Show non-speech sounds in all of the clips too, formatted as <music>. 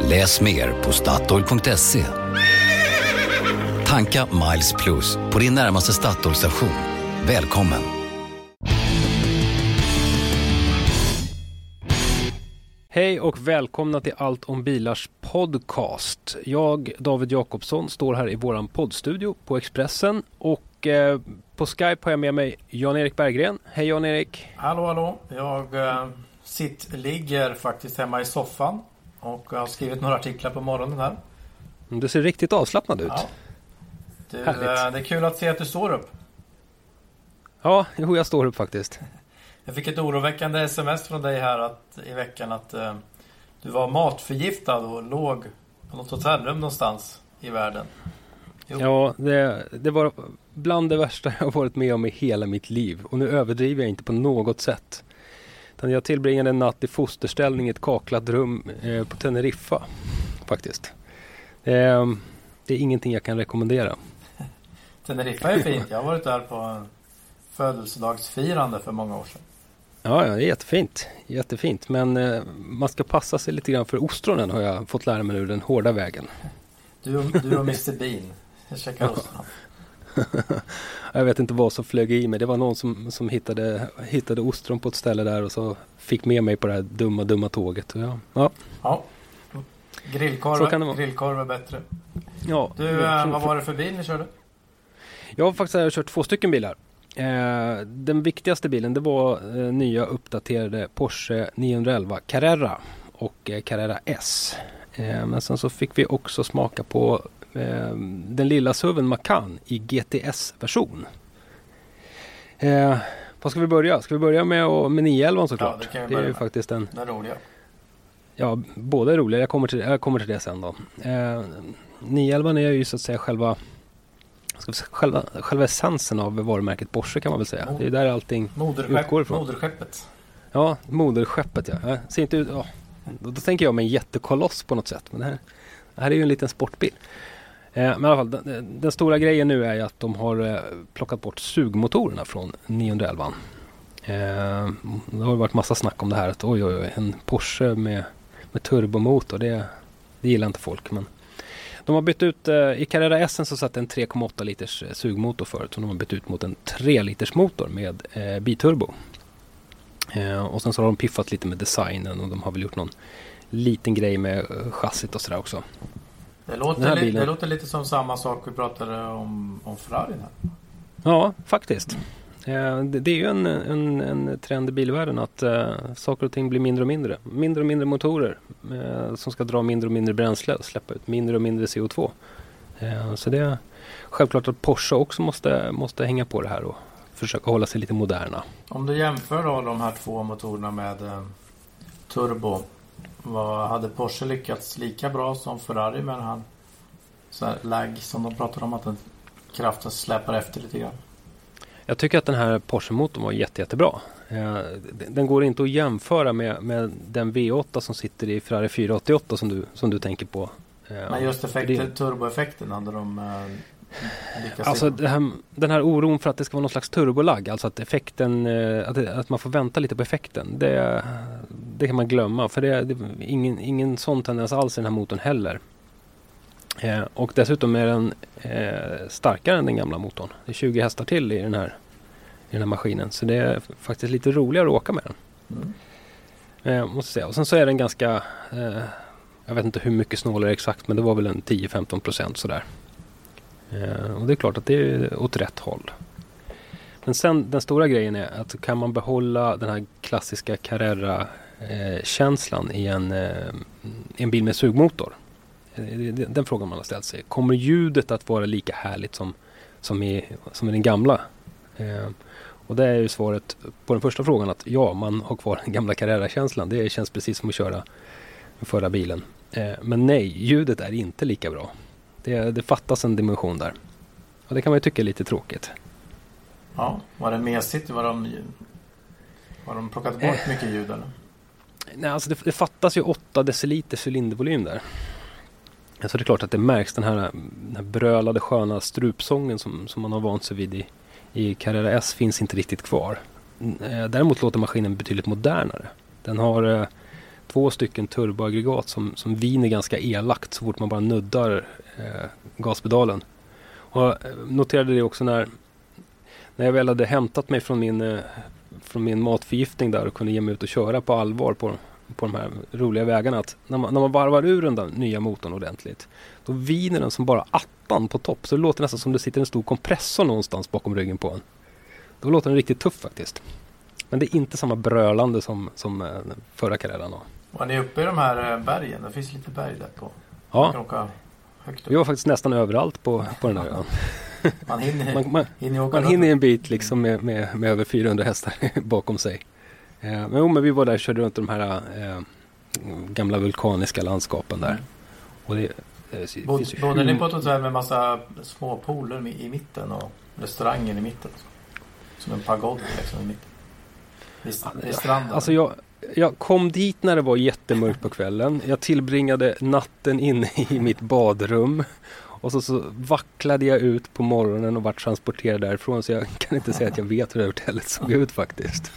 Läs mer på Statoil.se. Tanka Miles Plus på din närmaste Statoil-station. Välkommen! Hej och välkomna till Allt om bilars podcast. Jag, David Jakobsson, står här i våran poddstudio på Expressen och eh, på Skype har jag med mig Jan-Erik Berggren. Hej Jan-Erik! Hallå hallå! Jag eh, sitt, ligger faktiskt hemma i soffan och har skrivit några artiklar på morgonen här. Du ser riktigt avslappnad ut. Ja. Du, eh, Härligt. det är kul att se att du står upp. Ja, jo, jag står upp faktiskt. <laughs> Jag fick ett oroväckande sms från dig här att, i veckan att eh, du var matförgiftad och låg på något hotellrum någonstans i världen. Jo. Ja, det, det var bland det värsta <laughs> jag har varit med om i hela mitt liv. Och nu överdriver jag inte på något sätt. Utan jag tillbringade en natt i fosterställning i ett kaklat rum eh, på Teneriffa. Faktiskt. Eh, det är ingenting jag kan rekommendera. <laughs> Teneriffa är fint. Jag har varit där på en födelsedagsfirande för många år sedan. Ja, ja, det är jättefint. Jättefint. Men eh, man ska passa sig lite grann för ostronen har jag fått lära mig nu den hårda vägen. Du, och- du och Mr Bean. Jag käkar ostron. <laughs> jag vet inte vad som flög i mig. Det var någon som, som hittade, hittade ostron på ett ställe där och så fick med mig på det här dumma, dumma tåget. Ja, ja, Ja. Grillkorv, grillkorv är bättre. ja. Du, eh, vad var det för bil ni körde? Jag har faktiskt här kört två stycken bilar. Eh, den viktigaste bilen det var eh, nya uppdaterade Porsche 911 Carrera och eh, Carrera S. Men sen så fick vi också smaka på eh, den lilla SUVen Macan i GTS-version. Eh, vad ska vi börja? Ska vi börja med, och- med 911 såklart? det kan vi det är ju faktiskt en Den roliga. Ja, båda är roliga. Jag kommer till, jag kommer till det sen då. Eh, 911 är ju så att säga själva, själva, själva essensen av varumärket Porsche kan man väl säga. Det är där allting Moderskepp, utgår ifrån. moderskeppet. Ja, moderskeppet ja. Jag ser inte ut, ja. Då, då tänker jag mig en jättekoloss på något sätt. Men det här, det här är ju en liten sportbil. Eh, men i alla fall, den, den stora grejen nu är ju att de har eh, plockat bort sugmotorerna från 911. Eh, det har varit massa snack om det här att oj, oj, oj en Porsche med, med turbomotor, det, det gillar inte folk. Men de har bytt ut, eh, i Carrera S så satt en 3,8 liters eh, sugmotor förut. Så de har bytt ut mot en 3 liters motor med eh, biturbo. Eh, och sen så har de piffat lite med designen och de har väl gjort någon liten grej med eh, chassit och sådär också. Det låter, li- det låter lite som samma sak vi pratade om, om Ferrarin här. Ja, faktiskt. Eh, det, är ju en, en, en trend i bilvärlden att eh, saker och ting blir mindre och mindre. Mindre och mindre motorer eh, som ska dra mindre och mindre bränsle och släppa ut mindre och mindre CO2. Eh, så det är självklart att Porsche också måste, måste hänga på det här och försöka hålla sig lite moderna. Om du jämför då de här två motorerna med turbo. Vad hade Porsche lyckats lika bra som Ferrari med den här så här lag som de pratade om att den kraften släpar efter lite grann. Jag tycker att den här Porsche-motorn var jätte, jättebra. Eh, den- går inte att jämföra med, med den V8 som sitter i Ferrari 488 som du, som du tänker på. Eh, Men just det- turboeffekten hade de eh, lyckats Alltså här, den här oron för att det ska vara någon slags turbolag, alltså att effekten, att, att man får vänta lite på effekten. Det, det kan man glömma för det, det är ingen, ingen sån tendens alls i den här motorn heller. Eh, och dessutom är den eh, starkare än den gamla motorn. Det är 20 hästar till i den här, i den här maskinen. Så det är faktiskt lite roligare att åka med den. Mm. Eh, måste säga. Och sen så är den ganska, eh, jag vet inte hur mycket snålare exakt men det var väl en 10-15 procent sådär. Eh, och det är klart att det är åt rätt håll. Men sen den stora grejen är att kan man behålla den här klassiska Carrera-känslan i en, eh, en bil med sugmotor? Eh, Den frågan man har ställt sig. Kommer ljudet att vara lika härligt som, som, i, som i den gamla? Eh, och det är ju svaret på den första frågan att ja, man har kvar den gamla Carrera-känslan. Det känns precis som att köra den förra bilen. Eh, men nej, ljudet är inte lika bra. Det, det fattas en dimension där. Och det kan man ju tycka är lite tråkigt. Ja, var det mesigt? Var de, har de plockat bort Eh. mycket ljud eller? Nej, alltså det, det fattas ju 8 deciliter cylindervolym där. Så det är klart att det märks den här, den här brölade sköna strupsången som, som man har vant sig vid i, i Carrera S finns inte riktigt kvar. Eh, däremot låter maskinen betydligt modernare. Den har eh, två stycken turboaggregat som, som viner ganska elakt så fort man bara nuddar eh, gaspedalen. Och jag noterade det också när, när jag väl hade hämtat mig från min, eh, från min matförgiftning där och kunde ge mig ut och köra på allvar på, på de här roliga vägarna. Att när, man, när man varvar ur den där nya motorn ordentligt då viner den som bara attan på topp. Så det låter nästan som det sitter en stor kompressor någonstans bakom ryggen på en. Då låter den riktigt tuff faktiskt. Men det är inte samma brölande som, som eh, förra Carreran har. Var ni uppe i de här eh, bergen? Det finns lite berg där på. Man Ja, vi var faktiskt nästan överallt på, på den där ön. <laughs> Man hinner, Man, man, hinner Man hinner en bit liksom med, med, med över 400 hästar <laughs> bakom sig. Eh, men, jo, men vi var där och körde runt de här eh, gamla vulkaniska landskapen där. Och det, eh, Bod, bodde ni på ett hotell med massa små pooler mi- i mitten och restaurangen i mitten? Som en pagod liksom i mitten. Vid, vid stranden. Alltså jag, jag kom dit när det var jättemörkt på kvällen. Jag tillbringade natten inne i mitt badrum. Och så, så vacklade jag ut på morgonen och vart transporterad därifrån. Så jag kan inte säga att jag vet hur det hotellet såg ut faktiskt.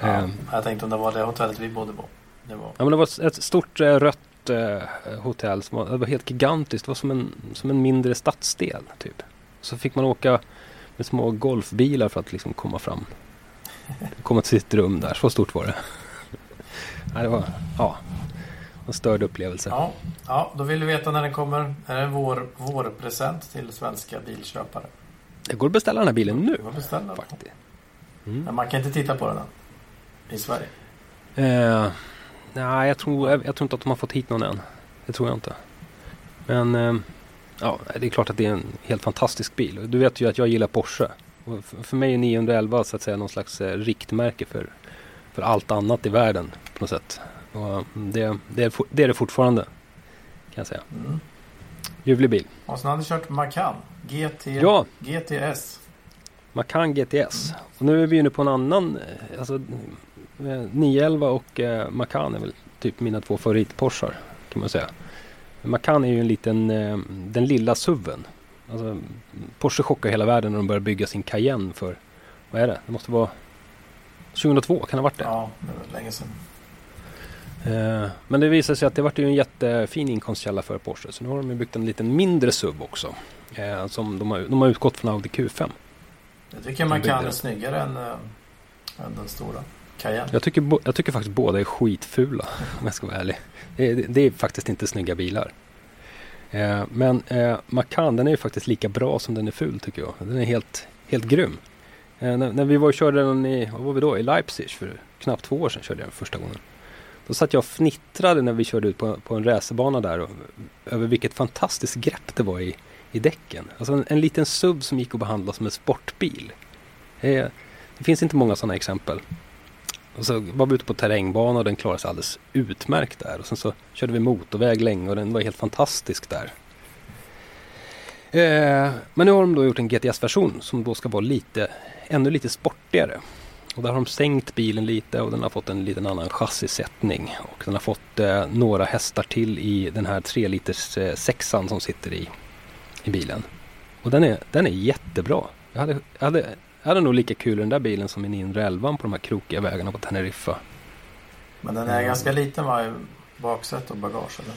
ja, Ehm, jag tänkte om det var det hotellet vi bodde på. Det var, Ja, men det var ett stort eh, rött eh, hotell som var, det var helt gigantiskt. Det var som en, som en mindre stadsdel typ. Så fick man åka med små golfbilar för att liksom komma fram. <laughs> Komma till sitt rum där. Så stort var det. ja, det var ja, en störd upplevelse. ja, ja, då vill du veta när den kommer. Är det vår, vårpresent till svenska bilköpare? Det går att beställa den här bilen nu får beställa den. faktiskt. Mm. Men man kan inte titta på den än. I Sverige. Eh, nej, jag tror, jag, jag tror inte att de har fått hit någon än. Det tror jag inte. Men eh, ja, det är klart att det är en helt fantastisk bil. Du vet ju att jag gillar Porsche. Och för, mig är 911 så att säga någon slags eh, riktmärke för, för allt annat i världen på något sätt. Och det, det, är, det är det fortfarande. Kan jag säga. Mm. Ljuvlig bil. Och sen hade du kört Macan. GT, Ja, GTS. Macan GTS. Och nu är vi inne på en annan. eh, Alltså, eh, 911 och eh, Macan är väl typ mina två favoritporschar kan man säga. Macan är ju en liten, eh, den lilla SUVen. Alltså, Porsche chockar hela världen när de börjar bygga sin Cayenne för, vad är det? Det måste vara 2002, kan det ha varit det? Ja, det var länge sedan. Eh, men det visar sig att det vart ju en jättefin inkomstkälla för Porsche. Så nu har de ju byggt en liten mindre SUV också. Eh, som de har, de har utgått från Audi Q5. Jag tycker Macan är den. snyggare än, äh, än den stora. Cayenne. Jag tycker, jag tycker faktiskt båda är skitfula om jag ska vara ärlig. Det, är- det är faktiskt inte snygga bilar. Eh, men eh, Macan den är ju faktiskt lika bra som den är ful tycker jag. Den är helt, helt grym. Eh, när, när vi var och körde den i, vad var vi då? I Leipzig för knappt två år sedan körde jag den första gången. Då satt jag och fnittrade när vi körde ut på, på en racerbana där och, över vilket fantastiskt grepp det var i, i däcken. Alltså en, en liten SUV som gick att behandla som en sportbil. Eh, det finns inte många sådana exempel. Och så var vi ute på terrängbana och den klarade sig alldeles utmärkt där. Och sen så körde vi motorväg länge och den var helt fantastisk där. Eh, men nu har de då gjort en GTS-version som då ska vara lite, ännu lite sportigare. Och där har de sänkt bilen lite och den har fått en liten annan chassisättning. Och den har fått eh, några hästar till i den här 3 liters eh, sexan som sitter i, i bilen. Och den är, den är jättebra. Jag hade, jag, hade, jag hade nog lika kul i den där bilen som i 911 på de här krokiga vägarna på Teneriffa. Men den är ganska liten va? i och bagage eller?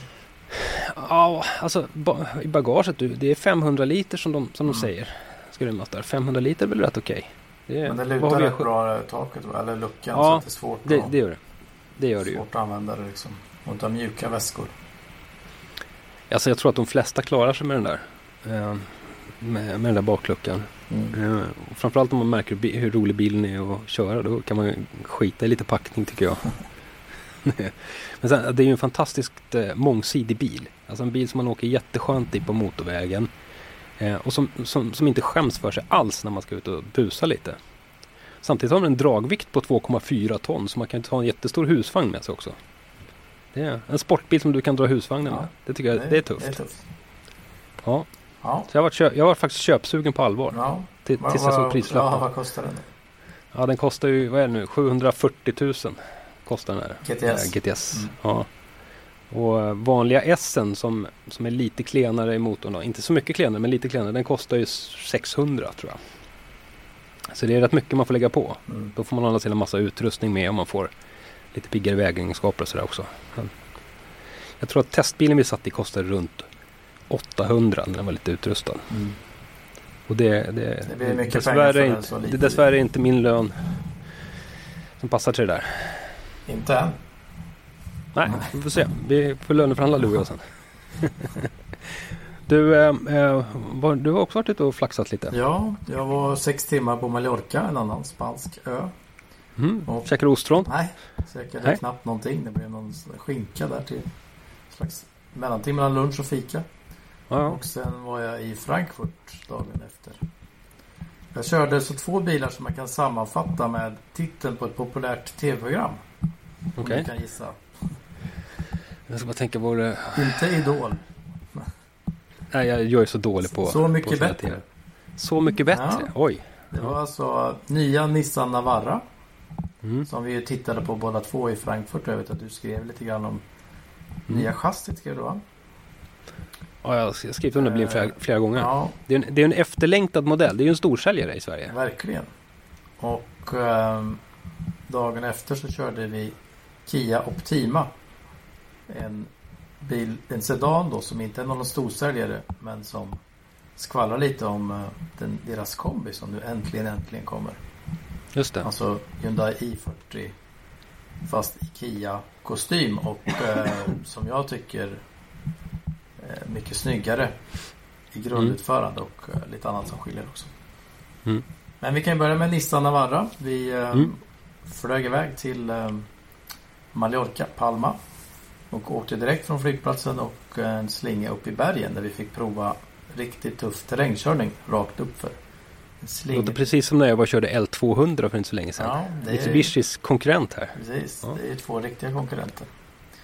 Ja, alltså ba i bagaget du, det är 500 liter som de, som de Mm. säger. Ska rymmas där. 500 liter är väl rätt okej. Är- Men det lutar rätt bra i taket va? Eller luckan Ja, så att det är svårt, Det, att, det gör det. Det gör det ju. svårt att använda det liksom. Inte ha mjuka väskor. Alltså jag tror att de flesta klarar sig med den där. Eh, med, med den där bakluckan. Mm. Och framförallt om man märker hur, rolig bilen är att köra. Då kan man skita i lite packning tycker jag. <laughs> Men sen, det är ju en fantastiskt eh, mångsidig bil. Alltså en bil som man åker jätteskönt i på motorvägen. Eh, och som, som, som inte skäms för sig alls när man ska ut och busa lite. Samtidigt har den en dragvikt på 2,4 ton så man kan ta en jättestor husvagn med sig också. Det är en sportbil som du kan dra husvagnen Ja. med. Det tycker jag det är tufft. Det är tufft. Ja. Ja. Så jag var, köp, jag var faktiskt köpsugen på allvar. ja. Tills jag såg prislappen. Ja, Ja, vad kostar den? den kostar ju, vad är det nu, 740 000 kostar den här. GTS. Eh, GTS. Mm. Ja. Och eh, vanliga S som, som är lite klenare i motorn då. Inte så mycket klenare men lite klenare. Den kostar ju 600 tror jag. Så det är rätt mycket man får lägga på. Mm. Då får man hålla till en massa utrustning med och man får lite piggare vägegenskaper och sådär också. Men jag tror att testbilen vi satt i kostade runt 800 när den var lite utrustad. Mm. Och det, det, Det blir mycket pengar dessvärre för en inte, så det är dessvärre inte min lön som passar till det där. Inte än. Nej, vi får se. Vi får löneförhandla du och jag sen. du, eh, eh, var, du har också varit ute och flaxat lite. Ja, jag var sex timmar på Mallorca, en annan spansk ö. Mm. Och- Käkade ostron. Nej, käkade Nej. knappt någonting. Det blev någon skinka där till slags mellanting mellan lunch och fika. Ja. Och sen var jag i Frankfurt dagen efter. Jag körde så två bilar som man kan sammanfatta med titeln på ett populärt tv-program. Om Okej. du kan gissa. Jag ska bara tänka vad det... Inte Idol. Nej, jag, jag är så dålig på... Så mycket på här bättre. Så mycket bättre? Ja. Oj. Det var alltså nya Nissan Navara. Mm. Som vi ju tittade på båda två i Frankfurt. Jag vet att du skrev lite grann om Mm. nya chassit skrev du va? Ja, jag har skrivit under bilen flera, flera gånger. Ja, Det, är en, det är en efterlängtad modell. Det är ju en storsäljare i Sverige. verkligen. Och ehm, dagen efter så körde vi Kia Optima. En bil, en sedan då som inte är någon storsäljare men som skvallrar lite om eh, den, deras kombi som nu äntligen äntligen kommer. Just det. Alltså Hyundai i40 fast i Kia kostym och eh, som jag tycker eh, mycket snyggare i grundutförande och eh, lite annat som skiljer också. Mm. Men vi kan ju börja med Nissan Navara. Vi eh, Mm. flög iväg till eh, Mallorca, Palma och åkte direkt från flygplatsen och eh, en slinga upp i bergen där vi fick prova riktigt tuff terrängkörning rakt uppför. Det låter precis som när jag och körde L200 för inte så länge sedan. Ja, det är- Mitsubishis konkurrent här. Precis, Ja. det är två riktiga konkurrenter.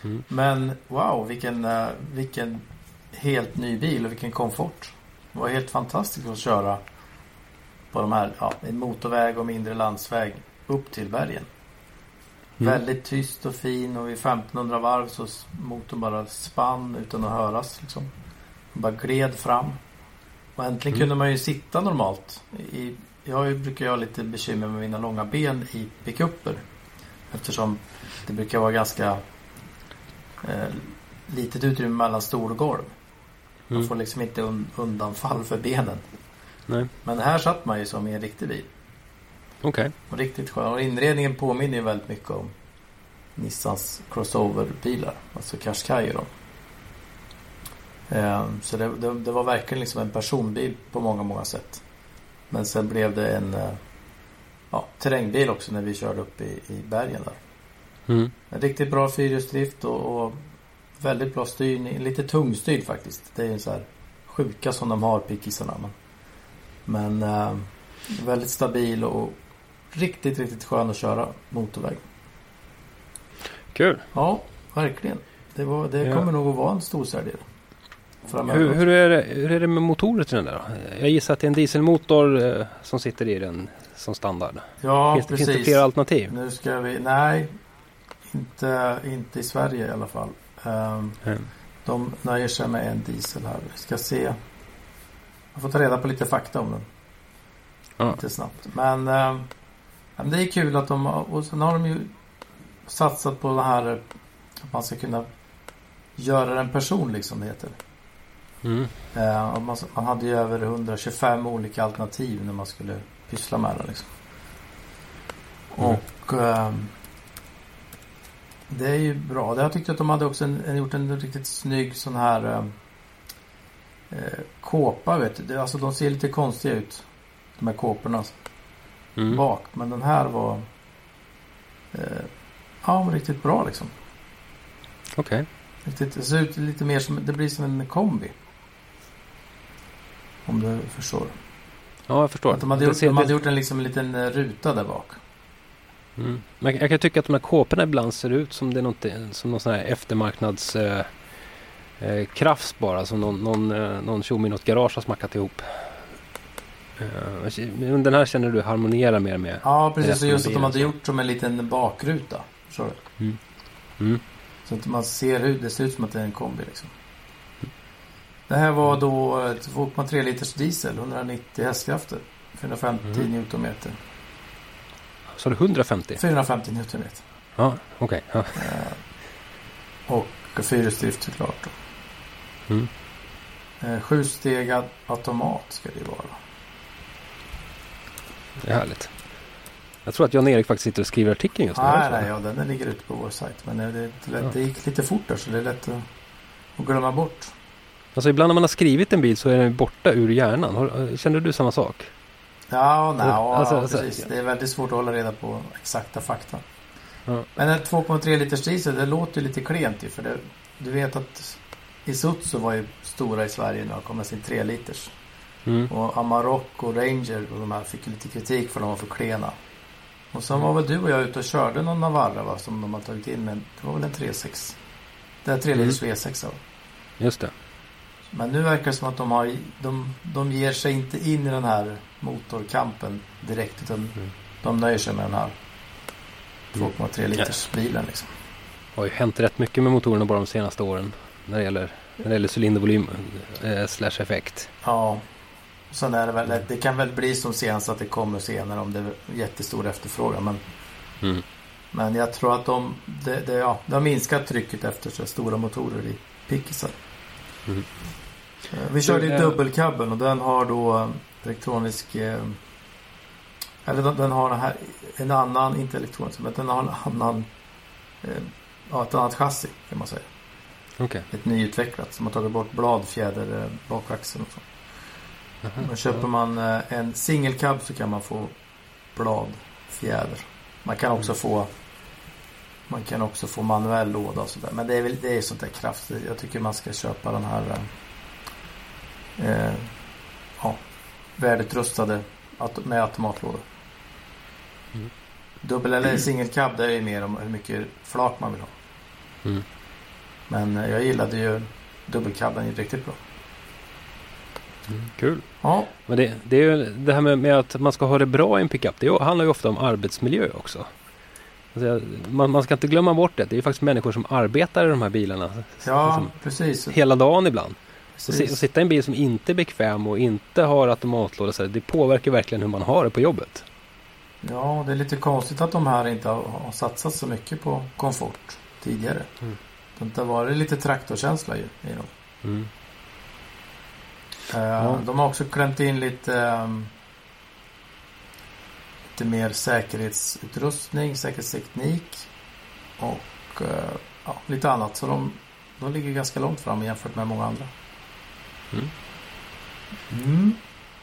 Mm. Men wow, vilken, eh, vilken helt ny bil och vilken komfort. Det var helt fantastiskt att köra på de här, ja, motorväg och mindre landsväg upp till bergen. Mm. Väldigt tyst och fin och vid 1500 varv så motorn bara spann utan att höras. Liksom. Den bara gled fram. Och äntligen Mm. kunde man ju sitta normalt. I, jag brukar ju ha lite bekymmer med mina långa ben i pickuper. Eftersom det brukar vara ganska eh, litet utrymme mellan stol och golv. Man Mm. får liksom inte un, undanfall för benen. Nej, Men här satt man ju som i en riktig bil. okej. Och riktigt skön. Och inredningen påminner ju väldigt mycket om Nissans crossover-bilar. Alltså Qashqai då. Eh, Så det, det, det var verkligen liksom en personbil på många, många sätt. Men sen blev det en eh, ja, terrängbil också när vi körde upp i, i bergen där. Mm. En riktigt bra fyrhjulsdrift och, och väldigt bra styrning. Lite tungstyrd faktiskt. Det är så här sjuka som de har pickisarna. Men, men eh, väldigt stabil och riktigt, riktigt skön att köra motorväg. Kul. Ja, verkligen. Det, var, det Ja. kommer nog att vara en storsäljare. Framöver. Hur, hur, är det, hur är det med motorer till den där? Jag gissar att det är en dieselmotor eh, som sitter i den som standard. ja, finns, precis. finns det fler alternativ? Nu ska vi... Nej, inte, inte i Sverige i alla fall. Ehm, Mm. De nöjer sig med en diesel här. Vi ska se. Jag får ta reda på lite fakta om den. Ja. Lite snabbt. Men, eh, det är kul att de Och sen har de ju satsat på det här att man ska kunna göra den personlig som det heter. Mm. Eh, man, man hade ju över 125 olika alternativ när man skulle pyssla med den. Liksom. Mm. Och ehm, det är ju bra. Jag tyckte att de hade också en, gjort en riktigt snygg sån här ehm, eh, kåpa. Vet du. Alltså de ser lite konstiga ut. De här kåporna Mm. bak. Men den här var eh, ja, var riktigt bra liksom. Okej. Riktigt, det ser ut lite mer som, det blir som en kombi. Om du förstår. Ja, jag förstår. Att de hade, gjort, ser- de hade gjort en, liksom, en liten eh, ruta där bak. Mm. Men jag kan tycka att de här kåporna ibland ser ut som det är något, som någon sån här eftermarknads eh, eh, krafs bara. Som någon, någon, eh, någon tjomme i något garage har smackat ihop. Eh, den här känner du harmonierar mer med? Ja, precis. Och just att de hade gjort som en liten bakruta. Förstår du? Mm. Mm. Så att man ser hur det ser ut som att det är en kombi liksom. Det här var då eh, 2,3 liters diesel, 190 hästkrafter. 450 Mm. newtonmeter. Så du 150? 450 newtonmeter. Ja, okej. Ja. Eh, och fyrhjulsdrift såklart. Mm. Eh, sjustegad automat ska det ju vara. Det är härligt. Jag tror att Jan-Erik faktiskt sitter och skriver artikeln just nu. Nej, det nej, ja, den ligger ute på vår sajt. Men det, det, Ja. det gick lite fort där så det är lätt att, att glömma bort. Alltså ibland när man har skrivit en bil så är den borta ur hjärnan. Känner du samma sak? Ja, nej, ja, Alltså, ja, precis. Det är väldigt svårt att hålla reda på exakta fakta. Ja. Men en 2,3 liters diesel, det låter ju lite klent ju. För det, du vet att Isuzu var ju stora i Sverige när de kom med sin 3 liters. Mm. Och Amarok och Ranger och de här fick lite kritik för att de var för klena. Och sen var väl du och jag ute och körde någon Navarra va, som de har tagit in. Men det var väl en 3.6. Det är 3 liters V6 va? Just det. Men nu verkar det som att de, har, de, de ger sig inte in i den här motorkampen direkt. Utan Mm. de nöjer sig med den här 2,3 liters bilen liksom. Det har ju hänt rätt mycket med motorerna bara de senaste åren. När det gäller, när det gäller cylindervolym eh, slash effekt. Ja. Sen är det väl, det kan väl bli som senast att det kommer senare om det är jättestor efterfrågan. Men, Mm. men jag tror att de, det, det, ja, det har minskat trycket efter så stora motorer i pickisar. Mm. Vi körde ju dubbelkabeln och den har då eh, elektronisk eh, eller den, den har den här, en annan, inte elektronisk, men den har en annan eh, ja, ett annat chassi kan man säga. Okej. Ett nyutvecklat som har tagit bort bladfjäder eh, bakaxeln och så. Jaha. Men köper man eh, en singelcab så kan man få bladfjäder. Man kan också få man kan också få manuell låda och sådär. Men det är väl det är sånt där kraftigt. Jag tycker man ska köpa den här eh, ja, välutrustade med automatlåda. Mm. Dubbel eller singelcab det är ju mer om hur mycket flak man vill ha. Mm. Men eh, jag gillade ju dubbelcabben riktigt bra. Mm. Kul. Ja, Men det, det är ju det här med, med att man ska ha det bra i en pickup. Det handlar ju ofta om arbetsmiljö också. Alltså, man, man ska inte glömma bort det. Det är ju faktiskt människor som arbetar i de här bilarna. ja Liksom, precis. hela dagen ibland. Precis. och sitta i en bil som inte är bekväm och inte har automatlåda. Så här, det påverkar verkligen hur man har det på jobbet. Ja, det är lite konstigt att de här inte har, satsat så mycket på komfort tidigare. Mm. Det har varit lite traktorkänsla ju i dem. Mm. Eh, De har också klämt in lite, ehm, lite mer säkerhetsutrustning, säkerhetsteknik och eh, ja, lite annat. Så de, de ligger ganska långt fram jämfört med många andra. Mm. Mm.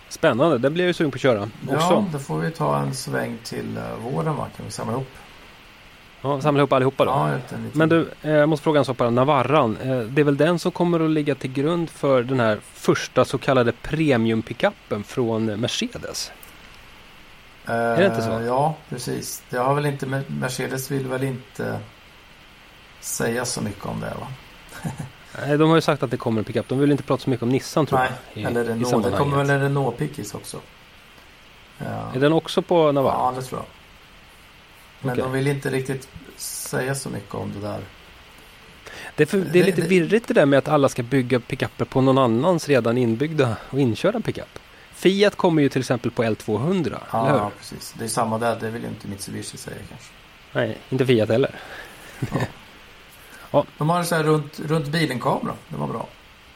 Spännande, det blir jag ju sugen på att köra Ja, också. då får vi ta en sväng till eh, våren va? Kan vi samla ihop? Ja, samla ihop allihopa då. Ja, en liten- liten- Men du, eh, jag måste fråga en sak bara. Navarran, eh, det är väl den som kommer att ligga till grund för den här första så kallade premium-pickuppen från Mercedes? är det inte så? Eh, Ja, precis. Det har väl inte, Mercedes vill väl inte säga så mycket om det va? Nej, de har ju sagt att det kommer en pickup. De vill inte prata så mycket om Nissan tror Nej, jag. i- eller i Renault. Det kommer väl en Renault-pickis också. Ja. Är den också på Navarran? Ja, det tror jag. Men Okej. de vill inte riktigt säga så mycket om det där. Det är, för, det är lite det- virrigt det där med att alla ska bygga pickuper på någon annans redan inbyggda och inkörda pickup. Fiat kommer ju till exempel på L200, eller Ja, hur? precis. Det är samma där. Det vill ju inte Mitsubishi säga kanske. Nej, inte Fiat heller. <laughs> De har så här runt, runt bilen-kamera. Det var bra.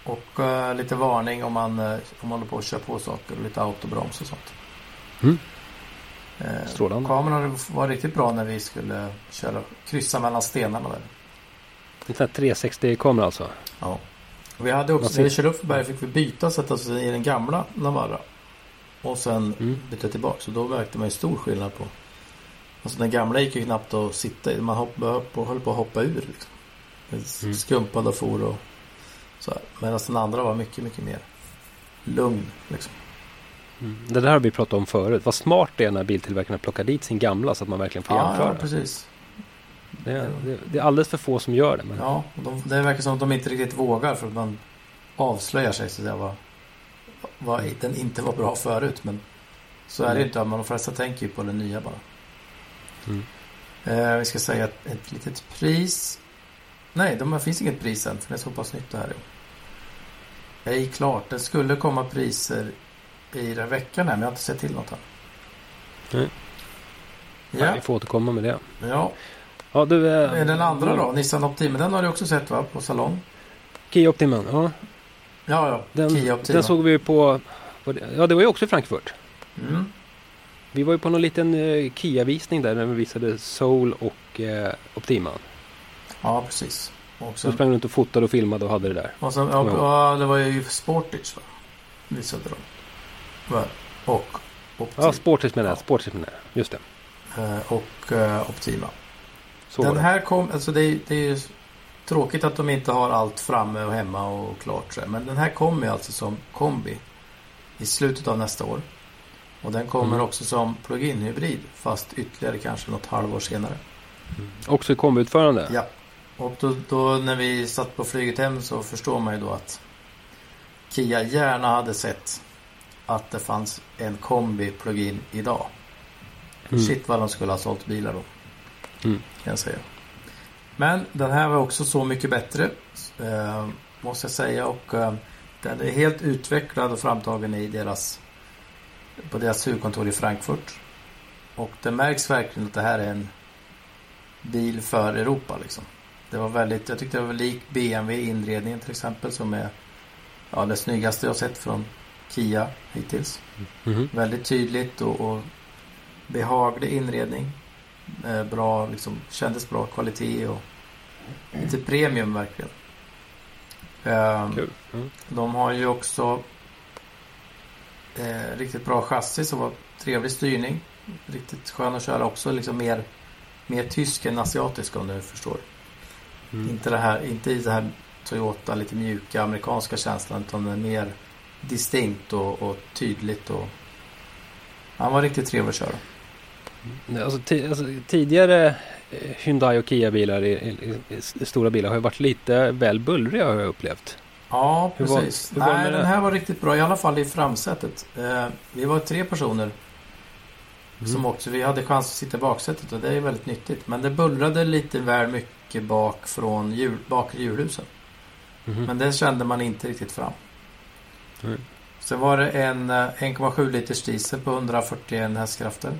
Och eh, lite varning om man, uh, om man håller på att köra på saker. Och lite autobroms och sånt. Mm. Eh, Strålande. Kameran var riktigt bra när vi skulle köra, kryssa mellan stenarna där. En sån här 360-kamera alltså. Ja. Och vi hade också, när vi körde upp för berget fick vi byta och sätta oss i den gamla Navarra. Och sen Mm. byta tillbaka. Så då märkte man ju stor skillnad på. Alltså den gamla gick ju knappt att sitta i. Man och höll på att hoppa ur. Liksom. Mm. Skumpade och for och så här. Medan den andra var mycket, mycket mer lugn. Liksom. Mm. Det där har vi pratat om förut. Vad smart det är när biltillverkarna plockar dit sin gamla så att man verkligen får Ja, jämföra. ja, precis. det, är, det, det är alldeles för få som gör det. Men... Ja, de, det verkar som att de inte riktigt vågar för att man avslöjar sig så säga vad, vad den inte var bra förut. Men så är det Mm. inte. De flesta tänker ju på det nya bara. Mm. Eh, vi ska säga ett, ett litet pris. Nej, det finns inget pris än för det är så pass nytt det här. Ej klart. Det skulle komma priser i den veckan här men jag har inte sett till något än. Nej. Ja, Vi får återkomma med det. ja. Ja, du, eh, Den andra då, Nissan Optima, den har du också sett va? På salong? Kia Optiman. Ja, Ja, ja. den, Kia Optima. den såg vi ju på... på Ja, det var ju också i Frankfurt. Mm. Vi var ju på någon liten eh, Kia-visning där när vi visade Soul och eh, Optiman. Ja, precis. Och Så sen, sprang runt och fotade och filmade och hade det där. och sen, ja, ja, det var ju Sportage va? Visade de. Och Optima. Ja, Sportis menar jag. Ja. Sportis menar jag. Just det. Eh, och eh, Optima. Så Den här kom, alltså det, är- det är ju tråkigt att de inte har allt framme och hemma och klart så. Men den här kommer alltså som kombi i slutet av nästa år. Och den kommer Mm. också som plug-in hybrid fast ytterligare kanske något halvår senare. Också i kombiutförande. Ja. Och då, då när vi satt på flyget hem så förstår man ju då att Kia gärna hade sett att det fanns en kombi plug-in idag. Mm. Shit vad de skulle ha sålt bilar då. Mm. Kan jag säga. Men den här var också så mycket bättre. Eh, måste jag säga. Och eh, den är helt utvecklad och framtagen i deras på deras huvudkontor i Frankfurt. Och det märks verkligen att det här är en bil för Europa liksom. Det var väldigt, jag tyckte det var lik BMW inredningen till exempel som är ja, det snyggaste jag sett från Kia hittills. Mhm. Väldigt tydligt och, och behaglig inredning. Eh, bra, liksom, kändes bra kvalitet och lite premium verkligen. Eh, Kul. Mm. de har ju också eh, riktigt bra chassi som var trevlig styrning. Riktigt skön att köra också. Liksom mer, mer tysk än asiatisk om du förstår. Mm. Inte det här, inte i det här Toyota lite mjuka amerikanska känslan utan är mer distinkt och, och tydligt och han var riktigt trevlig att köra. Nej, Alltså, alltså, tidigare eh, Hyundai och Kia-bilar i, i, i, stora bilar har ju varit lite väl bullriga har jag upplevt. Ja, precis. var Nej, den här var riktigt bra. I alla fall i framsätet. Eh, vi var tre personer Mm. som också. Vi hade chans att sitta i baksätet och det är väldigt nyttigt. Men det bullrade lite väl mycket bak från hjul, bakre hjulhusen. Mhm. Men det kände man inte riktigt fram. Mm. Sen var det en eh, 1,7 liters diesel på 141 hästkrafter.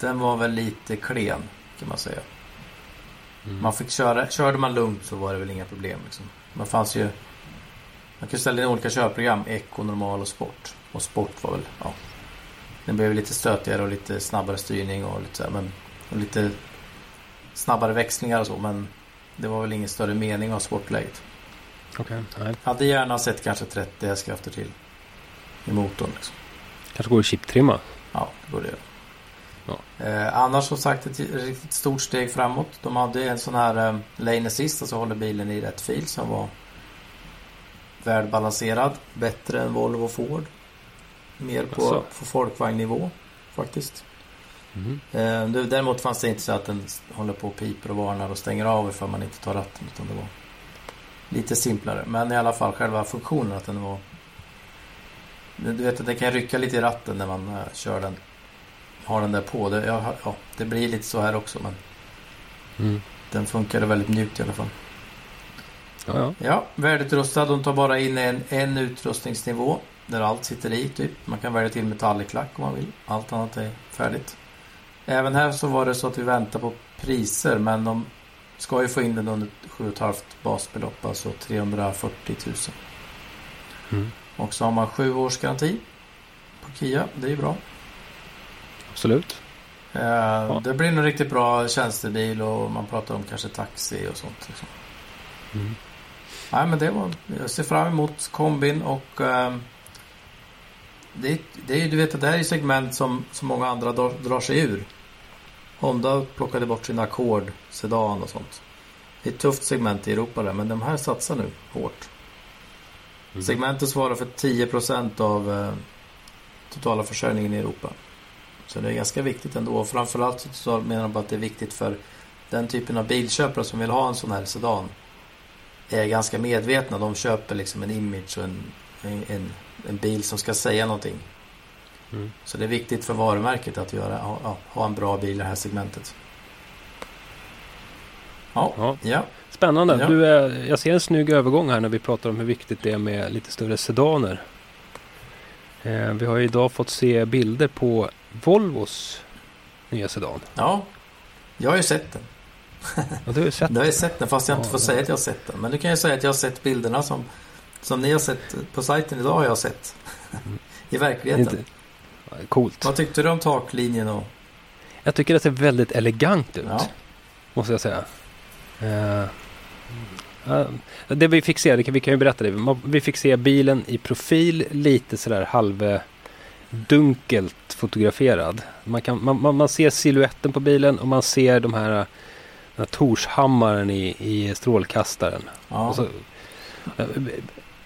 Den var väl lite klen kan man säga. Mm. Man fick köra, körde man lugnt så var det väl inga problem. Liksom. Man fanns ju Man kunde ställa in olika körprogram. Eco, normal och sport. Och sport var väl, ja. Den blev lite stötigare och lite snabbare styrning och lite här, men och lite snabbare växlingar och så. Men det var väl ingen större mening av sportläget. Okej, nej. Hade gärna sett kanske 30 hästkrafter till i motorn. Liksom. Kanske går att chiptrimma. Ja, det borde det Ja. eh, Annars som sagt ett riktigt stort steg framåt. De hade en sån här eh, lane assist, alltså håller bilen i rätt fil som var välbalanserad. Bättre än Volvo och Ford. Mer på, Jaså? på folkvagnnivå faktiskt. Mhm. Eh, däremot fanns det inte så att den håller på och piper och varnar och stänger av ifall man inte tar ratten. Utan det var lite simplare. Men i alla fall själva funktionen att den var... Du vet att den kan rycka lite i ratten när man eh, kör den. Har den där på. Det, ja, ja, det blir lite så här också men Mm. den funkade väldigt mjukt i alla fall. Ja, ja. Ja, välutrustad. De tar bara in en, en utrustningsnivå. Där allt sitter i typ. Man kan välja till metalliklack om man vill. Allt annat är färdigt. Även här så var det så att vi väntar på priser. Men de ska ju få in den under 7,5 basbelopp. Alltså 340 000. Mm. Och så har man sju års garanti på Kia. Det är ju bra. Absolut. Eh, Det blir en riktigt bra tjänstebil och man pratar om kanske taxi och sånt. Liksom. Mm. Nej, men det var, jag ser fram emot kombin och ehm, det, det du vet att det här är segment som, som många andra drar, drar sig ur. Honda plockade bort sin Accord, Sedan och sånt. Det är ett tufft segment i Europa där, men de här satsar nu hårt. Mm. Segmentet svarar för 10% av eh, totala försörjningen i Europa. Så det är ganska viktigt ändå. Och framförallt så menar de att det är viktigt för den typen av bilköpare som vill ha en sån här sedan. Är ganska medvetna. De köper liksom en image och en, en, en bil som ska säga någonting. Mm. Så det är viktigt för varumärket att göra, ha, ha en bra bil i det här segmentet. Ja, Ja. ja. Spännande. Ja. Du, eh, jag ser en snygg övergång här när vi pratar om hur viktigt det är med lite större sedaner. Eh, vi har ju idag fått se bilder på Volvos nya sedan. ja. Jag har ju sett den. Och du har ju sett <laughs> Jag har ju sett den fast jag inte Ja, får ja. säga att jag har sett den. Men du kan ju säga att jag har sett bilderna som, som ni har sett på sajten idag har jag sett. <laughs> I verkligheten. Inte, coolt. Vad tyckte du om taklinjen och... Jag tycker det ser väldigt elegant ut. Ja. Måste jag säga. Eh, eh, det vi fick se, det kan, vi kan ju berätta det. Vi fick se bilen i profil lite sådär halv dunkelt fotograferad. Man, kan, man, man, man ser siluetten på bilen och man ser de här, den här Torshammaren i, i strålkastaren. Ja, så,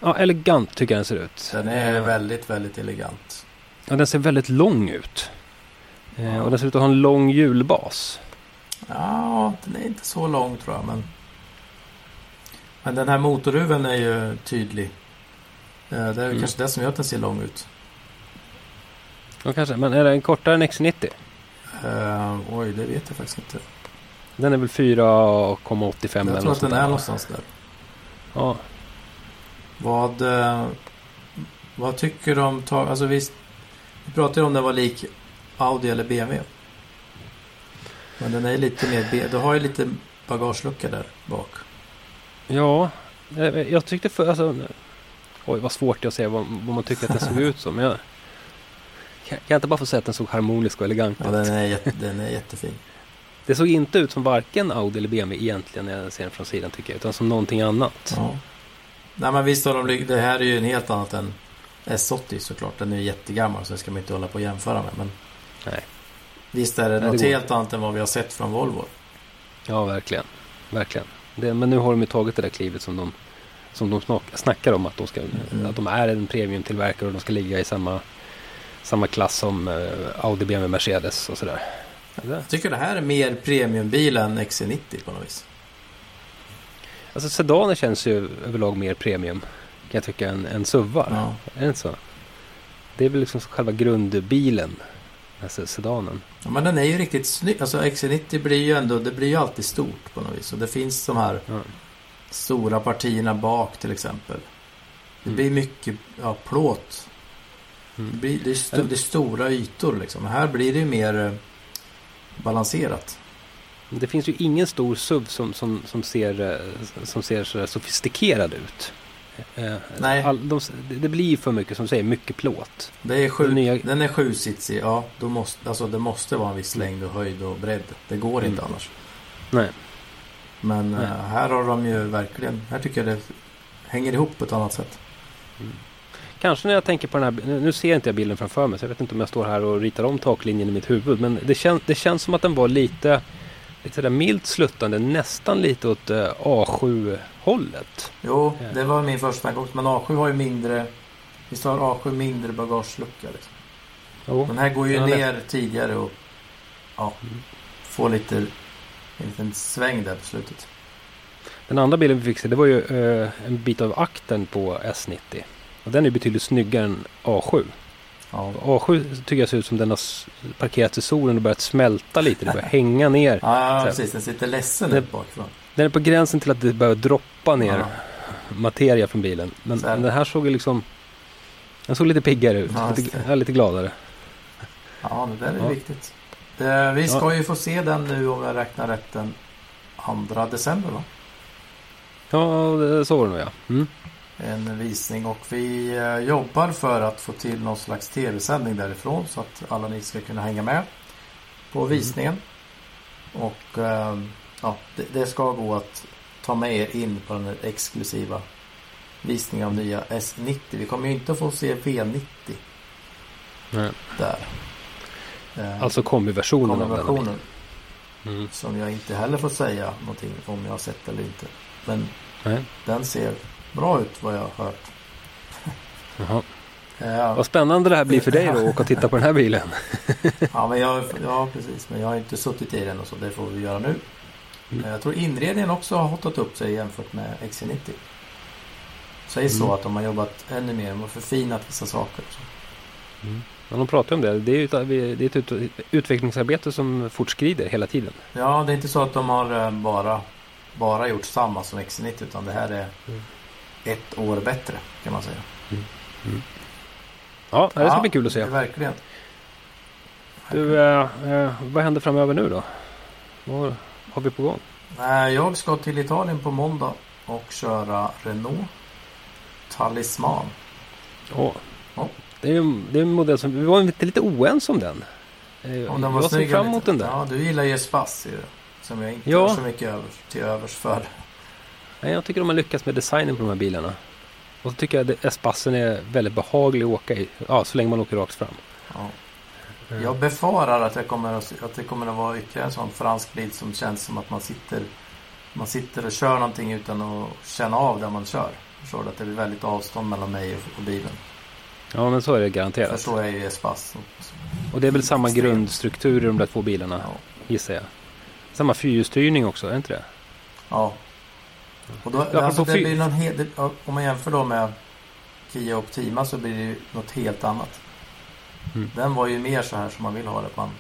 ja, elegant tycker jag den ser ut. den är Eh, väldigt, väldigt elegant. Ja, den ser väldigt lång ut. Eh, Ja. Och den ser ut att ha en lång hjulbas. Ja, den är inte så lång tror jag. Men, men den här motorhuven är ju tydlig. Eh, Det är Mm. kanske det som gör att den ser lång ut. Ja, kanske. Men är den kortare än X90? Eh, oj, det vet jag faktiskt inte. Den är väl 4,85 Jag eller tror något att sånt den är där. någonstans där. Ja. Vad, eh, vad tycker du om... ta- Alltså visst, vi pratade ju om den var lik Audi eller BMW. Men den är lite mer... Du har ju lite bagagelucka där bak. ja, eh, jag tyckte för... Alltså, oj, vad svårt det är att säga vad, vad man tycker att den såg ut som. Jag, kan, kan jag inte bara få säga att den såg harmonisk och elegant Ja, ut? den är, jätte, den är jättefin. Det såg inte ut som varken Audi eller BMW egentligen när jag ser den från sidan tycker jag. Utan som någonting annat. Ja. Nej men visst har de... Det här är ju en helt annat än S80 såklart. Den är ju jättegammal så det ska man inte hålla på och jämföra med. Men Nej. visst är det Nej, det något går. helt annat än vad vi har sett från Volvo. Ja, verkligen. Verkligen. Det, men nu har de ju tagit det där klivet som de, som de snackar om att de, ska, Mm. att de är en premiumtillverkare och de ska ligga i samma, samma klass som eh, Audi, BMW, Mercedes och sådär. Det- Jag tycker det här är mer premiumbil än XC90 på något vis. Alltså sedaner känns ju överlag mer premium kan jag tycka än, än SUVar. Ja. Är det inte så? Det är väl liksom själva grundbilen, alltså sedanen. Ja, men den är ju riktigt snygg. Alltså XC90 blir ju ändå, det blir ju alltid stort på något vis. Och det finns de här Ja. stora partierna bak till exempel. Det Mm. blir mycket ja, plåt. Det, Mm. blir, det, är sto, det är stora ytor liksom. Här blir det ju mer eh, balanserat. Det finns ju ingen stor SUV som, som, som ser, eh, som ser så sofistikerad ut. Eh, Nej. All, de, det blir för mycket, som du säger, mycket plåt. Det är sju, Den nya- Den är sjusitsig. Ja, då måste, alltså det måste vara en viss längd och höjd och bredd. Det går inte Mm. annars. Nej. Men Nej. eh, här har de ju verkligen, här tycker jag det hänger ihop på ett annat sätt. Kanske när jag tänker på den här, nu nu ser inte jag bilden framför mig så jag vet inte om jag står här och ritar om taklinjen i mitt huvud. Men det, kän, det känns som att den var lite, lite sådär milt sluttande, nästan lite åt eh, A7-hållet. Jo, Ja. det var min första också. Men A7 har ju mindre, visst har A7 mindre bagagelucka liksom. Jo. Den här går ju Ja, det- ner tidigare och ja, Mm. får lite, en liten sväng där på slutet. Den andra bilden vi fick se det var ju eh, en bit av akten på S90. Och den är betydligt snyggare än A7. Ja. A7 tycker jag ser ut som den har s- parkerat i solen och börjat smälta lite. Det börjar <laughs> hänga ner. Ja, precis. Den sitter ledsen Det- ut bakifrån. Den är på gränsen till att det börjar droppa ner Ja. materia från bilen. Men här. den här såg ju liksom... Den såg lite piggare ut. Ja, lite, lite gladare. Ja, det där är Ja. viktigt. Eh, vi ska ju få se den nu om jag räknar rätt den 2 december va? Ja, så var det nog ja. Mm. En visning och vi eh, jobbar för att få till någon slags tv-sändning därifrån så att alla ni ska kunna hänga med på visningen. Och eh, ja, det, det ska gå att ta med er in på den exklusiva visningen av nya S90. Vi kommer ju inte att få se V90 Nej. där. Eh, Alltså kombiversionen av den. versionen Mm. som jag inte heller får säga någonting om jag har sett eller inte. Men Nej. den ser bra ut vad jag har hört. Jaha. <laughs> Ja, Vad spännande det här blir för dig då att åka och titta på den här bilen. <laughs> ja, men jag, ja, precis. Men jag har inte suttit i den och så. Det får vi göra nu. Mm. Jag tror inredningen också har hotat upp sig jämfört med XC90. Sägs så Mm. att de har jobbat ännu mer. De har förfinat vissa saker. Så. Men de pratar om det. Det är, ett, det är ett ut- utvecklingsarbete som fortskrider hela tiden. Ja, det är inte så att de har eh, bara, bara gjort samma som XC90 utan det här är Mm. Ett år bättre kan man säga. Ja, det ska Ja, bli kul att se. Verkligen. Du, eh, eh, vad händer framöver nu då? Vad har vi på gång? Eh, Jag ska till Italien på måndag och köra Renault Talisman. Ja. Ja. Det är det är en modell som vi var lite, oense om den. Eh, Om den var jag ser fram emot den där. Ja, du gillar ju ju. Som jag inte Ja. har så mycket till övers för. Nej, jag tycker de har lyckats med designen på de här bilarna. Och så tycker jag att Espassen är väldigt behaglig att åka i. Ja, så länge man åker rakt fram. Ja. Jag befarar att, jag kommer att, att det kommer att vara ytterligare en sån fransk bil som känns som att man sitter man sitter och kör någonting utan att känna av där man kör. Förstår du? Att det blir väldigt avstånd mellan mig och, och bilen. Ja, men så är det För garanterat. så är ju Espace. Och det är väl samma grundstruktur i de där två bilarna, Ja. gissar jag. Samma fyrhjulsstyrning också, är det inte det? ja. Och då, apropå alltså, det blir någon ja, om man jämför då med Kia Optima så blir det ju något helt annat. Mm. Den var ju mer så här som man vill ha det. Att man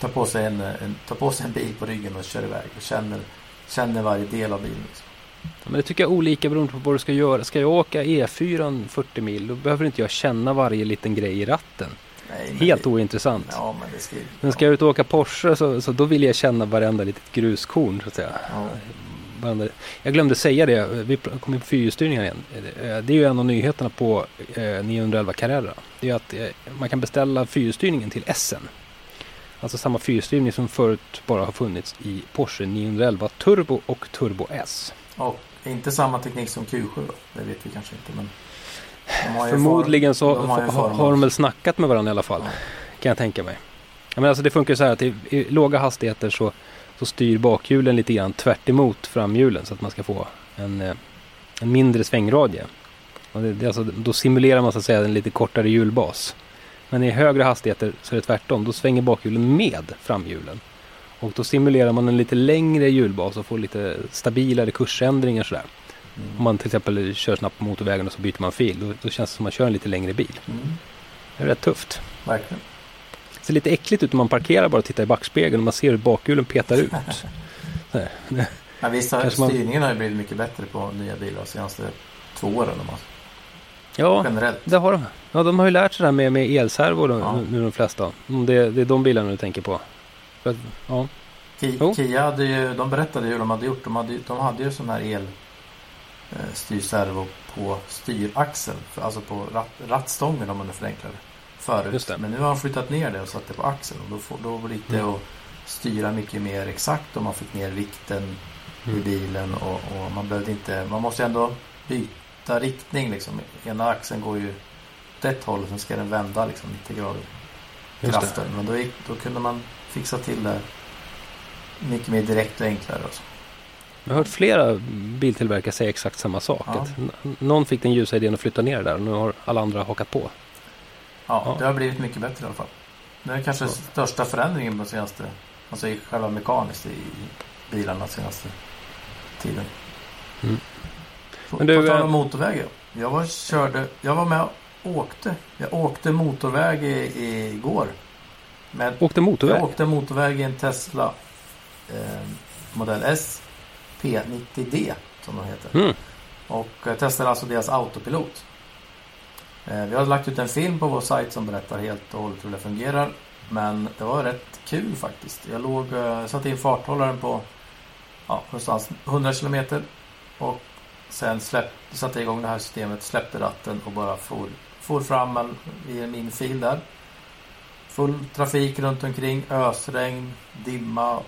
tar på sig en, en, tar på sig en bil på ryggen och kör iväg. Och känner, känner varje del av bilen. Liksom. Ja, Men det tycker jag är olika beroende på vad du ska göra. Ska jag åka E4 40 mil, då behöver inte jag känna varje liten grej i ratten. Nej, Helt det, ointressant. Ja, men det ska. Men ska jag ut och åka Porsche så, så då vill jag känna varenda litet gruskorn så att säga. Ja. Varenda- Jag glömde säga det, vi pr- kom in på fyrhjulsstyrningen igen. Eh, Det är ju en av nyheterna på eh, 911 Carrera. Det är att eh, man kan beställa fyrhjulsstyrningen till SN. Alltså samma fyrhjulsstyrning som förut bara har funnits i Porsche 911 Turbo och Turbo S. Och inte samma teknik som Q7 då. Det vet vi kanske inte. Men Förmodligen så de har har, har de väl snackat med varandra i alla fall. Ja. Kan jag tänka mig. Ja, men alltså det funkar så här att i, i låga hastigheter så, så styr bakhjulen lite grann tvärt emot framhjulen så att man ska få en, eh, en mindre svängradie. Och det, det alltså, då simulerar man så att säga en lite kortare hjulbas. Men i högre hastigheter så är det tvärtom. Då svänger bakhjulen med framhjulen. Och då simulerar man en lite längre hjulbas och får lite stabilare kursändringar sådär. Mm. Om man till exempel kör snabbt på motorvägen och så byter man fil. Då, då känns det som att man kör en lite längre bil. Mm. Det är rätt tufft. Verkligen. Det ser lite äckligt ut när man parkerar bara och tittar i backspegeln och man ser hur bakhjulen petar ut. <laughs> Men visst har man- styrningen har ju blivit mycket bättre på nya bilar de senaste två åren. om man- Ja, Generellt. det har de. Ja, de har ju lärt sig det här med, med elservo Ja. nu de flesta. Om det, det är de bilarna du tänker på. Att, ja. Ki- Jo. Kia hade ju, de berättade hur de hade gjort. De hade, de hade ju sån här el eh, styrservo på styraxeln. Alltså på ratt, rattstången om man är förenklare. Förut. Men nu har de flyttat ner det och satt det på axeln. Och då, får, då blir det Mm. att styra mycket mer exakt. Och man fick ner vikten i Mm. bilen. Och, och man behövde inte, man måste ändå byta riktning liksom. Ena axeln går ju åt ett håll och sen ska den vända liksom 90 grader kraften. Men då, gick, då kunde man fixa till det mycket mer direkt och enklare. Och så. Jag har hört flera biltillverkare säga exakt samma sak. Ja. Någon fick den ljusa idén att flytta ner det där och nu har alla andra hakat på. Ja, Ja. det har blivit mycket bättre i alla fall. Det är kanske Ja. största förändringen på senaste, alltså i själva mekaniskt i, bilarna senaste tiden. Mm. Men du, på tal eh, om motorväg. ja. Jag var, körde, jag var med och åkte. Jag åkte motorväg i, igår. Med Åkte motorväg? Jag åkte motorväg i en Tesla eh, Modell S P90D som den heter. Mm. Och eh, testade alltså deras autopilot. Eh, vi har lagt ut en film på vår sajt som berättar helt och hållet hur det fungerar. Men det var rätt kul faktiskt. Jag låg, eh, satte in farthållaren på ja, någonstans 100 kilometer. Och sen släpp, satte jag igång det här systemet, släppte ratten och bara for, for fram en, i min fil där. Full trafik runt omkring, ösregn, dimma,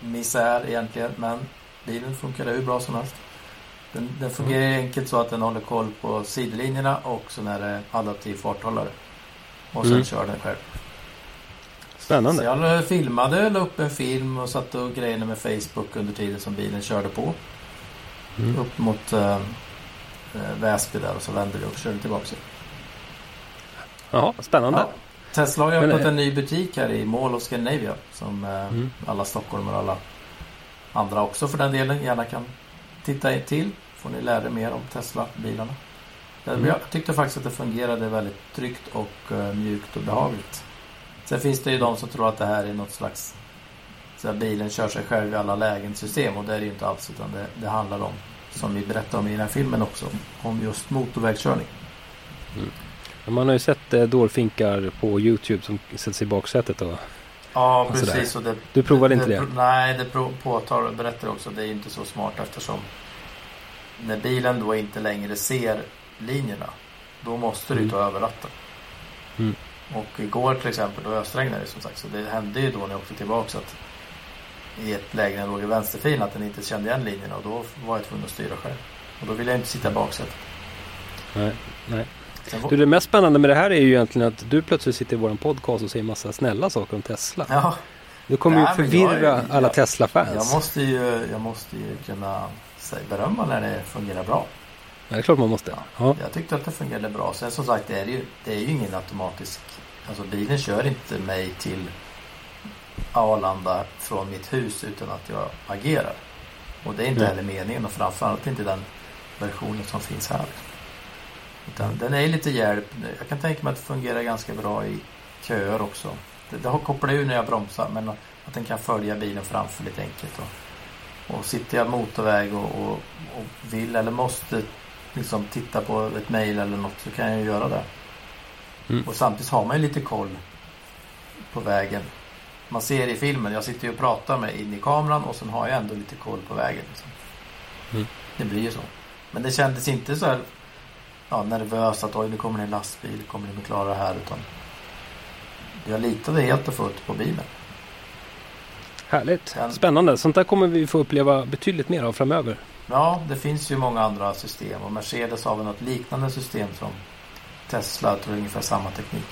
misär egentligen. Men bilen funkade hur bra som helst. Den, den fungerar enkelt så att den håller koll på sidlinjerna och sen är det adaptiv farthållare. Och sen Mm. kör den själv. Så Spännande. jag filmade, la upp en film och satte och grejade med Facebook under tiden som bilen körde på. Mm. Upp mot äh, Väsby där och så vände vi och körde tillbaka. Jaha, spännande. Ja. Tesla har ju öppnat eh, en ny butik här i Mall of Scandinavia. Som Mm. alla stockholmare och alla andra också för den delen gärna kan titta in till. Får ni lära er mer om Tesla-bilarna. Jag- Mm. Jag tyckte faktiskt att det fungerade väldigt tryggt och eh, mjukt och behagligt. Sen finns det ju de som tror att det här är något slags så bilen kör sig själv i alla lägen system och det är det ju inte alls utan det, det handlar om som vi berättar om i den här filmen också om just motorvägskörning. Man har ju sett eh, dårfinkar på Youtube som sätts i baksätet. Och, Ja Och precis. Och det, du provade inte det? Nej, det påtar, berättar också. Det är inte så smart eftersom när bilen då inte längre ser linjerna. Då måste du Mm. ta över ratten. Mm. Och igår till exempel då ösregnade det som sagt. Så det hände ju då när jag åkte tillbaka att i ett läge när jag låg i vänsterfilen att den inte kände igen linjerna och då var jag tvungen att styra själv. Och då ville jag inte sitta i baksätet. Nej, nej. Du, det mest spännande med det här är ju egentligen att du plötsligt sitter i vår podcast och säger massa snälla saker om Tesla. Ja, Du kommer ju Nej, jag förvirra är- alla jag- Tesla-fans. jag måste ju, jag måste ju kunna berömma när det fungerar bra. Ja, det är klart man måste. Ja. Jag tyckte att det fungerade bra. Sen som sagt, det är ju, det är ju ingen automatisk... Alltså bilen kör inte mig till Arlanda från mitt hus utan att jag agerar. Och det är inte Nej. heller meningen och framförallt inte den versionen som finns här. Utan den är lite hjälp. Jag kan tänka mig att det fungerar ganska bra i köer också. Det, det har kopplat ur när jag bromsar men att den kan följa bilen framför lite enkelt. Och, och sitter jag motorväg och, och, och vill eller måste liksom titta på ett mejl eller något så kan jag ju göra det. Mm. Och samtidigt har man ju lite koll på vägen. Man ser i filmen, jag sitter ju och pratar med in i kameran och sen har jag ändå lite koll på vägen. Liksom. Mm. Det blir ju så. Men det kändes inte så här ja, nervös att oj nu kommer det en lastbil, kommer att klara det här utan jag litade helt och fullt på bilen. Härligt. Sen- Spännande. Sånt där kommer vi få uppleva betydligt mer av framöver. Ja, det finns ju många andra system och Mercedes har väl något liknande system som Tesla. Tror ungefär samma teknik.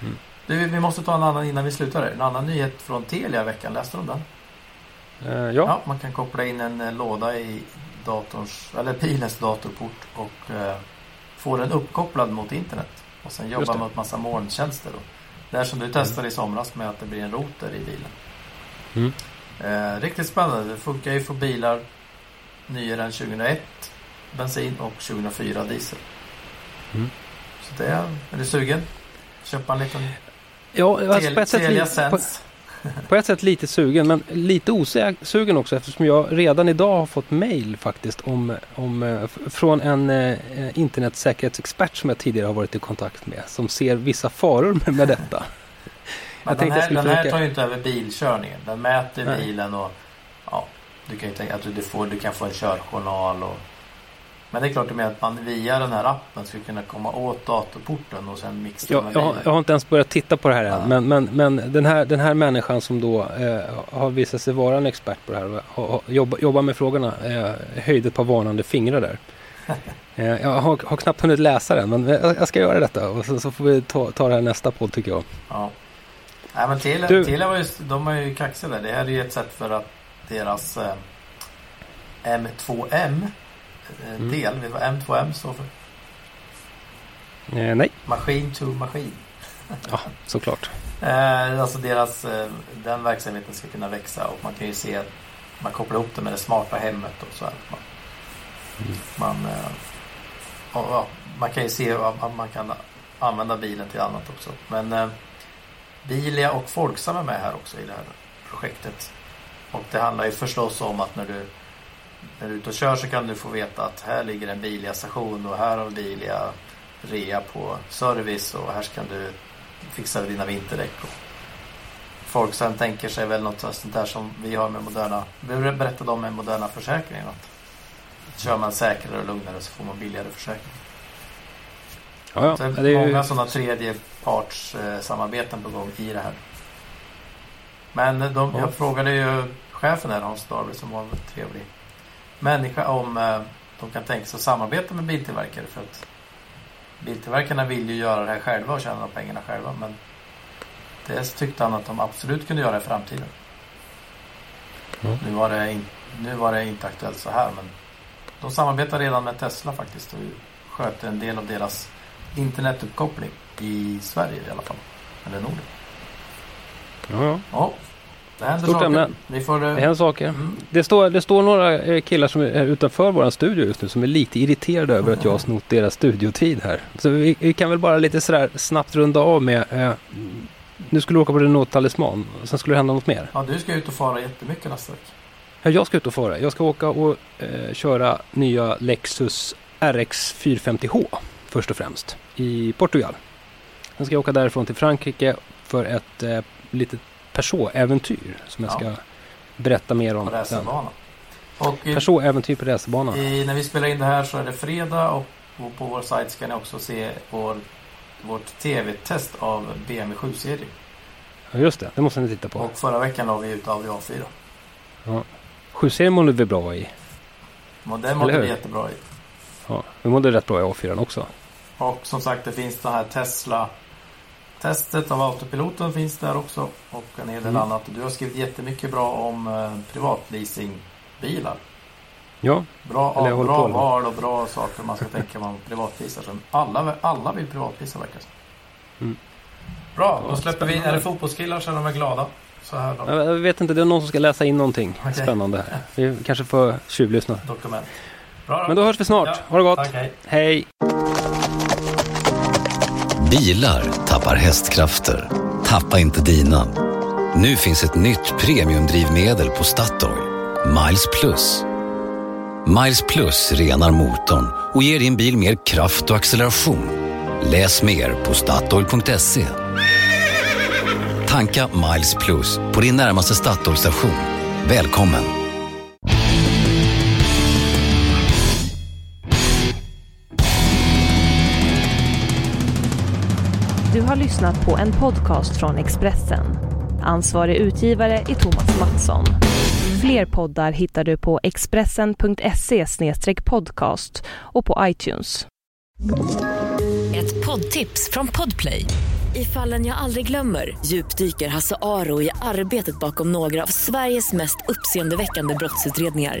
Mm. Du, vi måste ta en annan innan vi slutar. En annan nyhet från Telia i veckan. Läste du om den? Eh, ja. man kan koppla in en eh, låda i datorns, eller bilens datorport och eh, få den uppkopplad mot internet. Och sen Just jobba det. med massa molntjänster. Då. Det här som du testade i somras med att det blir en router i bilen. Mm. Eh, riktigt spännande. Det funkar ju för bilar nyare än 2001 bensin och 2004 diesel. Mm. Så det är, är du sugen? Köpa en liten Ja, alltså på, Tel- ett sätt Telia Sense. På ett sätt lite sugen, men lite osugen också eftersom jag redan idag har fått mail faktiskt om, om, eh, från en eh, internetsäkerhetsexpert som jag tidigare har varit i kontakt med som ser vissa faror med, med detta. <laughs> Jag den jag här, skulle den här tar ju inte över bilkörningen. Den mäter Nej. bilen och ja, du kan ju tänka att du, du, får, du kan få en körjournal och men det är klart du menar att man via den här appen ska kunna komma åt datorporten och sen mixa med jag, jag har inte ens börjat titta på det här än, Ja. men, men, men den, här, den här människan som då eh, har visat sig vara en expert på det här och har, jobba, jobbar med frågorna eh, höjde ett par varnande fingrar där. <laughs> Eh, jag har, har knappt hunnit läsa den, men jag, jag ska göra detta och så, så får vi ta, ta det här nästa podd tycker jag. Ja. Nej men Telia, Du- Telia var ju, de är ju kaxiga där. Det här är ju ett sätt för att deras eh, M2M eh, Mm. del, vet vad M2M står för? Eh, nej, Maskin to maskin. ja, såklart. <laughs> Eh, alltså deras, eh, den verksamheten ska kunna växa och man kan ju se att man kopplar ihop det med det smarta hemmet och så här. Man, Mm. man, eh, och, ja, man kan ju se att man kan använda bilen till annat också. Men Bilia och Folksam är med här också i det här projektet. Och det handlar ju förstås om att när du när du är ute och kör så kan du få veta att här ligger en Bilia station och här har Bilia rea på service och här kan du fixa dina vinterdäck. Folk sen tänker sig väl något sånt där som vi har med moderna, vi berättade om med moderna försäkringen. Att kör man säkrare och lugnare så får man billigare försäkring. Ja, ja. Så det Det är många ju, sådana tredjeparts eh, på gång i det här. Men de, Ja. jag frågade ju chefen här, Hans Darby, som var trevlig människa om eh, de kan tänka sig att samarbeta med biltillverkare för att biltillverkarna vill ju göra det här själva och tjäna de pengarna själva men det tyckte han att de absolut kunde göra i framtiden. Ja. Nu, var det in, nu var det inte aktuellt så här men de samarbetar redan med Tesla faktiskt och sköter en del av deras internetuppkoppling i Sverige i alla fall. Eller Norden. Ja, ja. Ja, det händer Stort saker. ämne. Vi får... eh, Det händer saker. Mm. Det står, det står några eh, killar som är utanför vår studio just nu som är lite irriterade över att jag har snott deras studiotid här. Så vi, vi kan väl bara lite sådär snabbt runda av med eh, nu skulle du åka på Renault Talisman. Sen skulle det hända något mer. Ja, du ska ut och fara jättemycket nästa vecka. Ja, jag ska ut och fara. Jag ska åka och eh, köra nya Lexus RX 450H först och främst i Portugal. Sen ska jag åka därifrån till Frankrike för ett eh, litet Peugeot-äventyr som jag Ja. ska berätta mer om På racerbanan. I, Peugeot-äventyr på racerbanan. när vi spelar in det här så är det fredag och på, vår sajt ska ni också se vår, vårt tv-test av BMW 7-serie. Ja, just det. Det måste ni titta på. Och förra veckan la vi ut Audi A4. 7-serien mådde vi bra i. Den mådde vi jättebra i. Ja, vi mådde rätt bra i A4 också. Och som sagt det finns det här Tesla Testet av autopiloten finns där också. Och en hel del Mm. annat. Du har skrivit jättemycket bra om eh, privatleasingbilar. Ja, Bra, Eller jag bra val och bra saker man ska <laughs> tänka på privatleasar. Alla, alla vill privatleasa verkar det. Mm. Bra, då släpper vi. Är det fotbollskillar så är de väl glada. Så här då. jag vet inte. Det är någon som ska läsa in någonting Okej. spännande här. <laughs> Vi kanske får tjuvlyssna. Dokument. Bra Men då hörs vi snart. Ja, Ha det gott. Hej. Hej! Bilar tappar hästkrafter. Tappa inte dina. Nu finns ett nytt premiumdrivmedel på Statoil. Miles Plus. Miles Plus renar motorn och ger din bil mer kraft och acceleration. Läs mer på Statoil.se. Tanka Miles Plus på din närmaste Statoil-station. Välkommen! Du har lyssnat på en podcast från Expressen. Ansvarig utgivare är Thomas Mattsson. Fler poddar hittar du på expressen.se podcast och på iTunes. Ett poddtips från Podplay. I fallen jag aldrig glömmer djupdyker Hasse Aro i arbetet bakom några av Sveriges mest uppseendeväckande brottsutredningar.